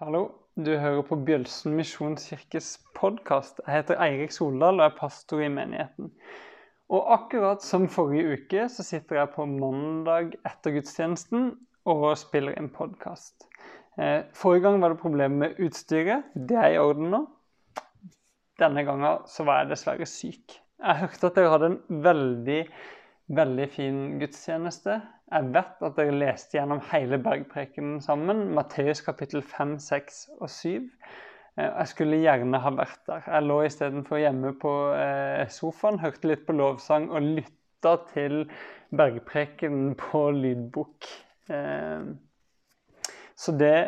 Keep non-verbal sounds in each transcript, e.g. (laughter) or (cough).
Hallo, du hører på Bjølsen misjonskirkes podkast. Jeg heter Eirik Soldal og er pastor i menigheten. Og akkurat som forrige uke så sitter jeg på mandag etter gudstjenesten og spiller en podkast. Eh, forrige gang var det problemer med utstyret. Det er i orden nå. Denne gangen så var jeg dessverre syk. Jeg hørte at dere hadde en veldig, veldig fin gudstjeneste. Jeg vet at dere leste gjennom hele bergprekenen sammen. Matteus kapittel 5, 6 og 7. Eh, jeg skulle gjerne ha vært der. Jeg lå istedenfor hjemme på eh, sofaen, hørte litt på lovsang og lytta til bergprekenen på lydbok. Eh, så det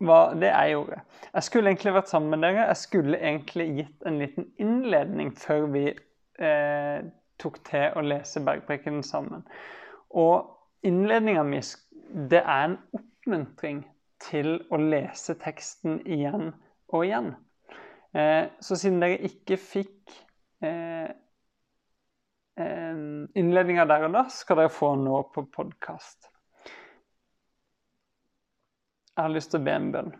var det jeg gjorde. Jeg skulle egentlig vært sammen med dere. Jeg skulle egentlig gitt en liten innledning før vi tok til å lese bergprekenen sammen. Og innledninga mi det er en oppmuntring til å lese teksten igjen og igjen. Eh, så siden dere ikke fikk eh innledninga der og da, skal dere få nå på podkast. Jeg har lyst til å be en bønn.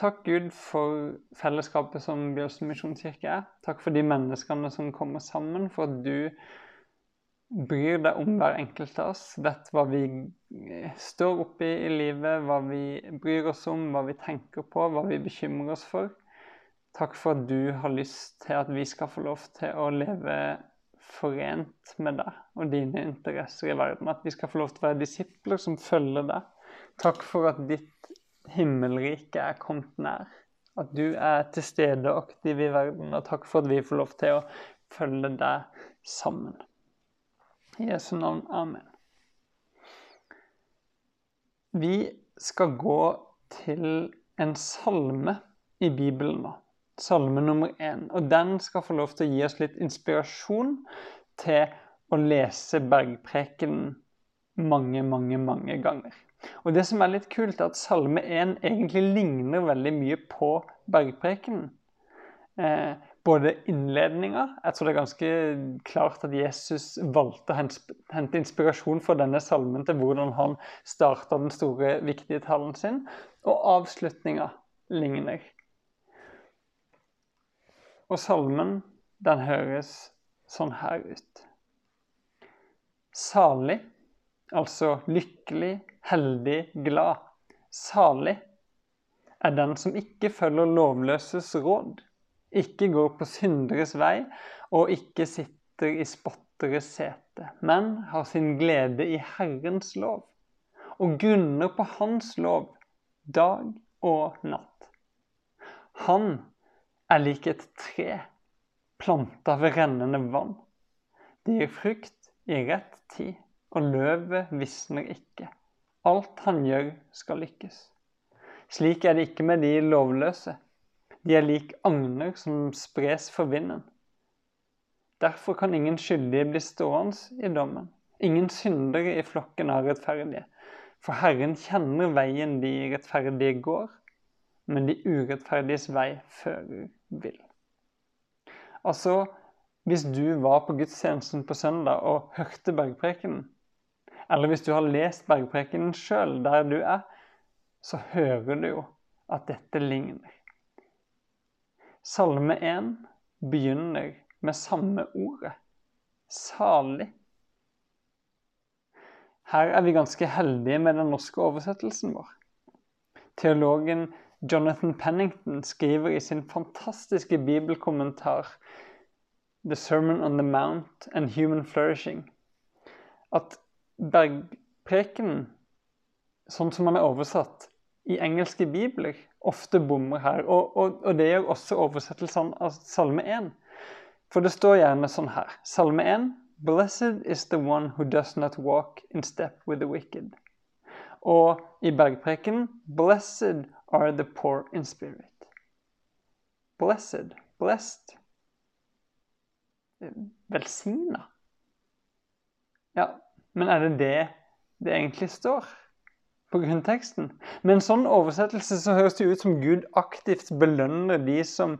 Takk Gud for fellesskapet som Bjørsen misjonskirke er. Takk for de menneskene som kommer sammen, for at du bryr deg om hver enkelt av oss. Vet hva vi eh, står oppi i livet, hva vi bryr oss om, hva vi tenker på, hva vi bekymrer oss for. Takk for at du har lyst til at vi skal få lov til å leve forent med deg og dine interesser i verden. At vi skal få lov til å være disipler som følger deg. Takk for at ditt himmelriket er kommet nær. At du er til stede aktiv i verden. Og takk for at vi får lov til å følge deg sammen. I Jesu navn. Amen. Vi skal gå til en salme i Bibelen nå. Salme nummer én. Og den skal få lov til å gi oss litt inspirasjon til å lese bergprekenen mange, mange, mange ganger. Og det som er litt kult, er at Salme 1 egentlig ligner veldig mye på bergprekenen. Eh, både innledninga Jeg tror det er ganske klart at Jesus valgte å hente inspirasjon fra denne salmen til hvordan han starta den store, viktige talen sin. Og avslutninga ligner. Og salmen, den høres sånn her ut. Salig, altså lykkelig, heldig, glad, salig, er den som ikke følger lovløses råd, ikke går på synderes vei og ikke sitter i spotteres sete, men har sin glede i Herrens lov og grunner på Hans lov dag og natt. Han er lik et tre planta ved rennende vann. Det gir frukt i rett tid, og løvet visner ikke. Alt han gjør, skal lykkes. Slik er det ikke med de lovløse. De er lik agner som spres for vinden. Derfor kan ingen skyldige bli stående i dommen. Ingen syndere i flokken av rettferdige. For Herren kjenner veien de rettferdige går, men de urettferdiges vei fører vill. Altså, hvis du var på gudstjenesten på søndag og hørte bergprekenen, eller hvis du har lest bergprekenen sjøl der du er, så hører du jo at dette ligner. Salme 1 begynner med samme ordet salig. Her er vi ganske heldige med den norske oversettelsen vår. Teologen Jonathan Pennington skriver i sin fantastiske bibelkommentar The Sermon on the Mount and Human Flourishing at bergprekenen, sånn som den er oversatt i engelske bibler, ofte bommer her. Og, og, og det gjør også oversettelsen av Salme 1. For det står gjerne sånn her. Salme 1. Blessed is the one who does not walk in step with the wicked. Og i bergprekenen Blessed are the poor in spirit. Blessed. Blessed. Velsigna. Ja, men er det det det egentlig står på grunnteksten? Med en sånn oversettelse så høres det ut som Gud aktivt belønner de som,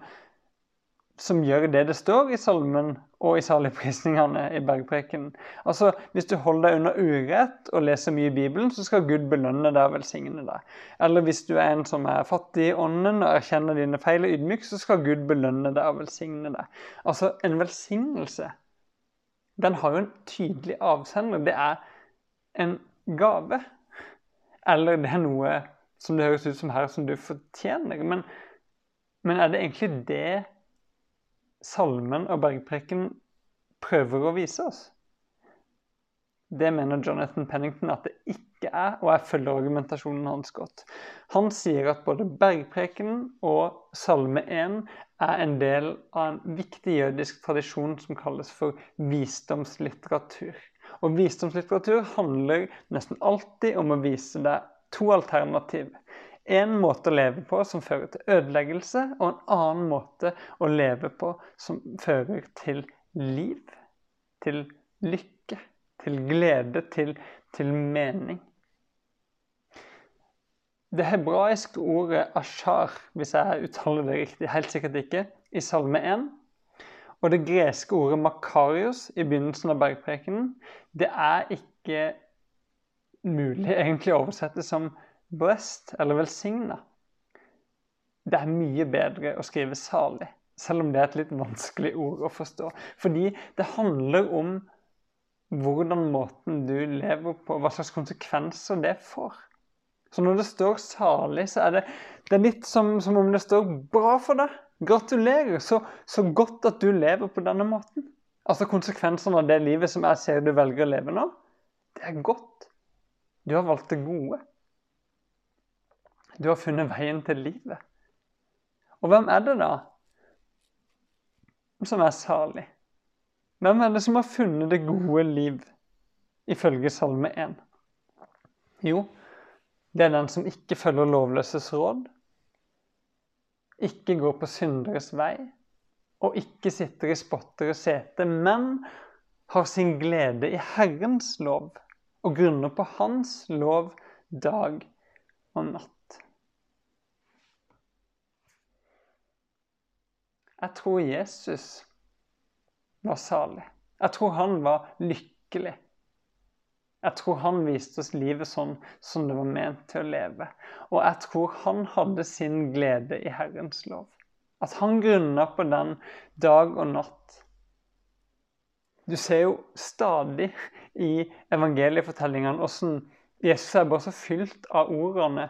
som gjør det det står i salmen og i saligprisningene i bergprekenen. Altså, Hvis du holder deg under urett og leser mye i Bibelen, så skal Gud belønne deg og velsigne deg. Eller hvis du er en som er fattig i ånden og erkjenner dine feil og ydmyk, så skal Gud belønne deg og velsigne deg. Altså, en velsignelse, den har jo en tydelig avsender. Det er en gave. Eller det er noe som det høres ut som her, som du fortjener. Men, men er det egentlig det salmen og bergpreken prøver å vise oss. Det mener Jonathan Pennington at det ikke er, og jeg følger argumentasjonen hans godt. Han sier at både bergpreken og salme 1 er en del av en viktig jødisk tradisjon som kalles for visdomslitteratur. Og visdomslitteratur handler nesten alltid om å vise deg to alternativ en måte å leve på som fører til ødeleggelse, og en annen måte å leve på som fører til liv, til lykke, til glede, til, til mening. Det hebraiske ordet ashar, hvis jeg uttaler det riktig, helt sikkert ikke, i Salme 1, og det greske ordet makarios i begynnelsen av bergprekenen, det er ikke mulig egentlig å oversette som blessed eller velsigna. Det er mye bedre å skrive salig, selv om det er et litt vanskelig ord å forstå. Fordi det handler om hvordan måten du lever på, hva slags konsekvenser det får. Så når det står 'salig', så er det, det er litt som, som, om det står 'bra for deg'. Gratulerer, så, så godt at du lever på denne måten. Altså konsekvensene av det livet som jeg ser du velger å leve nå, det er godt. Du har valgt det gode. Du har funnet veien til livet. Og hvem er det da som er salig? Hvem er det som har funnet det gode liv, ifølge Salme 1? Jo, det er den som ikke følger lovløses råd, ikke går på synderes vei, og ikke sitter i spotteres sete, men har sin glede i Herrens lov og grunner på Hans lov dag og natt. Jeg tror Jesus var salig. Jeg tror han var lykkelig. Jeg tror han viste oss livet sånn som det var ment til å leve. Og jeg tror han hadde sin glede i Herrens lov. At han grunna på den dag og natt. Du ser jo stadig i evangeliefortellingene hvordan Jesus er bare så fylt av ordene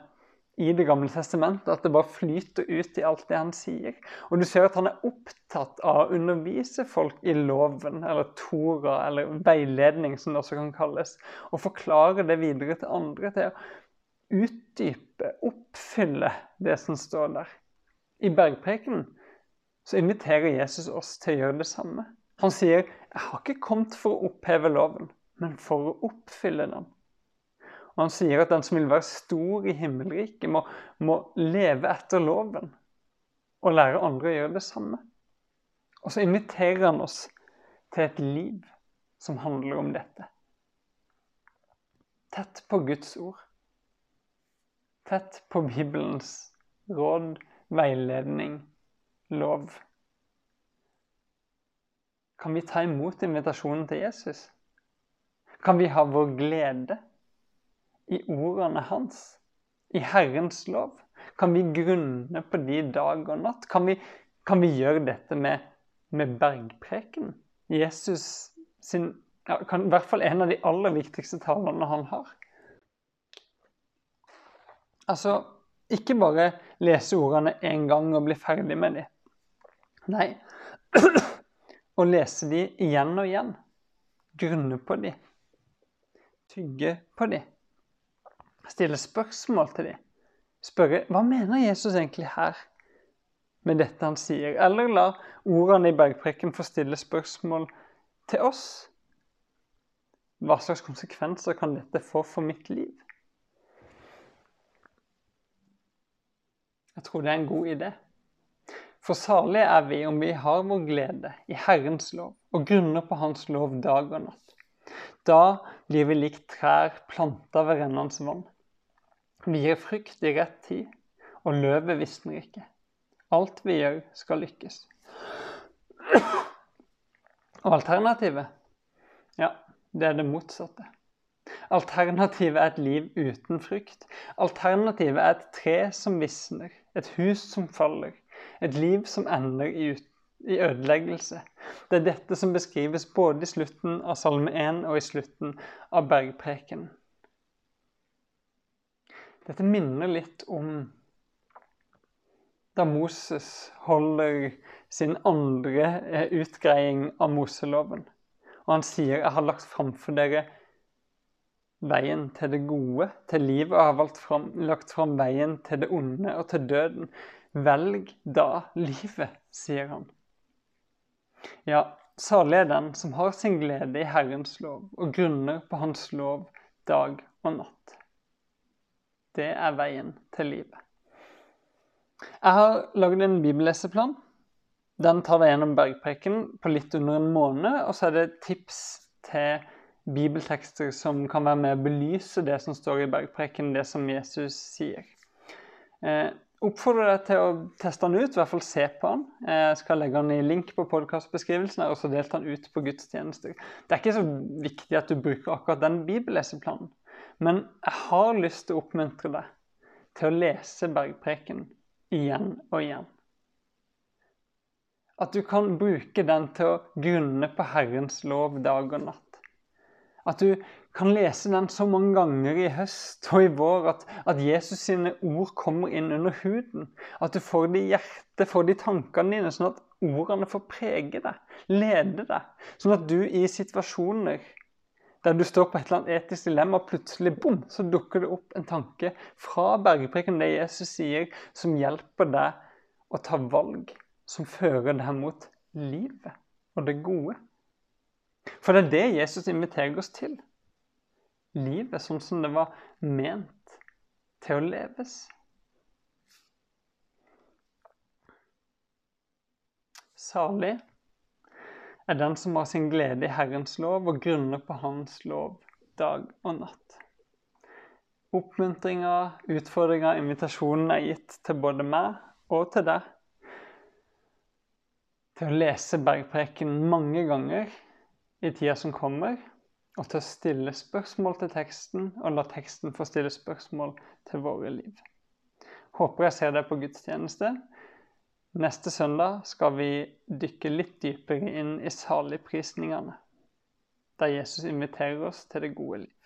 i Det gamle testamentet at det bare flyter ut i alt det han sier. Og du ser at han er opptatt av å undervise folk i loven, eller Tora, eller veiledning, som det også kan kalles, og forklare det videre til andre. Til å utdype, oppfylle det som står der. I bergprekenen så inviterer Jesus oss til å gjøre det samme. Han sier 'Jeg har ikke kommet for å oppheve loven, men for å oppfylle den'. Og han sier at den som vil være stor i himmelriket, må, må leve etter loven og lære andre å gjøre det samme. Og så inviterer han oss til et liv som handler om dette. Tett på Guds ord. Tett på Bibelens råd, veiledning, lov. Kan vi ta imot invitasjonen til Jesus? Kan vi ha vår glede i ordene hans, i Herrens lov? Kan vi grunne på de dag og natt? Kan vi, kan vi gjøre dette med, med bergpreken? Jesus sin ja, kan, I hvert fall en av de aller viktigste talene han har. Altså, ikke bare lese ordene én gang og bli ferdig med dem. Nei, (clears throat) å lese dem igjen og igjen. Grunne på dem. Tygge på dem stille spørsmål til dem. Spørre hva mener Jesus egentlig her med dette han sier? Eller la ordene i bergprekken få stille spørsmål til oss. Hva slags konsekvenser kan dette få for mitt liv? Jeg tror det er en god idé. For salige er vi om vi har vår glede i Herrens lov og grunner på Hans lov dag og natt. Da blir vi likt trær planta ved rennende vann. Vi gir frykt i rett tid, og løvet visner ikke. Alt vi gjør, skal lykkes. Og alternativet, ja, det er det motsatte. Alternativet er et liv uten frykt. Alternativet er et tre som visner, et hus som faller, et liv som ender i, i ødeleggelse. Det er dette som beskrives både i slutten av Salme 1 og i slutten av Bergpreken. Dette minner litt om da Moses holder sin andre eh, utgreiing av Moseloven. Og han sier 'Jeg har lagt framfor dere veien til det gode, til livet, og har fram, lagt fram veien til det onde og til døden. Velg da livet', sier han. Ja, salig er den som har sin glede i Herrens lov og grunner på Hans lov dag og natt. Det er veien til livet. Jeg har lagd en bibelleseplan. Den tar deg gjennom bergpreken på litt under en måned. Og så er det tips til bibeltekster som kan være med å belyse det som står i bergpreken, det som Jesus sier. Eh, oppfordrer deg til å teste den ut, i hvert fall se på den. Jeg skal legge den i link på podkastbeskrivelsen og så delte den ut på gudstjenester. Det er ikke så viktig at du bruker akkurat den bibelleseplanen, men jeg har lyst til å oppmuntre deg til å lese bergpreken igjen og igjen. At du kan bruke den til å grunne på Herrens lov dag og natt. At du kan lese den så mange ganger i høst og i vår at, at Jesus sine ord kommer inn under huden. At du får det i hjertet, får det i tankene dine, sånn at ordene får prege deg, lede deg. Sånn at du i situasjoner der du står på et eller annet etisk dilemma, plutselig bom, så dukker det opp en tanke fra bergpreken, det Jesus sier, som hjelper deg å ta valg som fører deg mot livet og det gode. For det er det Jesus inviterer oss til. Livet sånn som det var ment til å leves. Salig er den som har sin glede i Herrens lov og grunner på Hans lov dag og natt. Oppmuntringa, utfordringa, invitasjonen er gitt til både meg og til deg. Til å lese bergpreken mange ganger i tida som kommer, og til å stille spørsmål til teksten, og la teksten få stille spørsmål til våre liv. Håper jeg ser deg på gudstjeneste. Neste søndag skal vi dykke litt dypere inn i saligprisningene, der Jesus inviterer oss til det gode liv.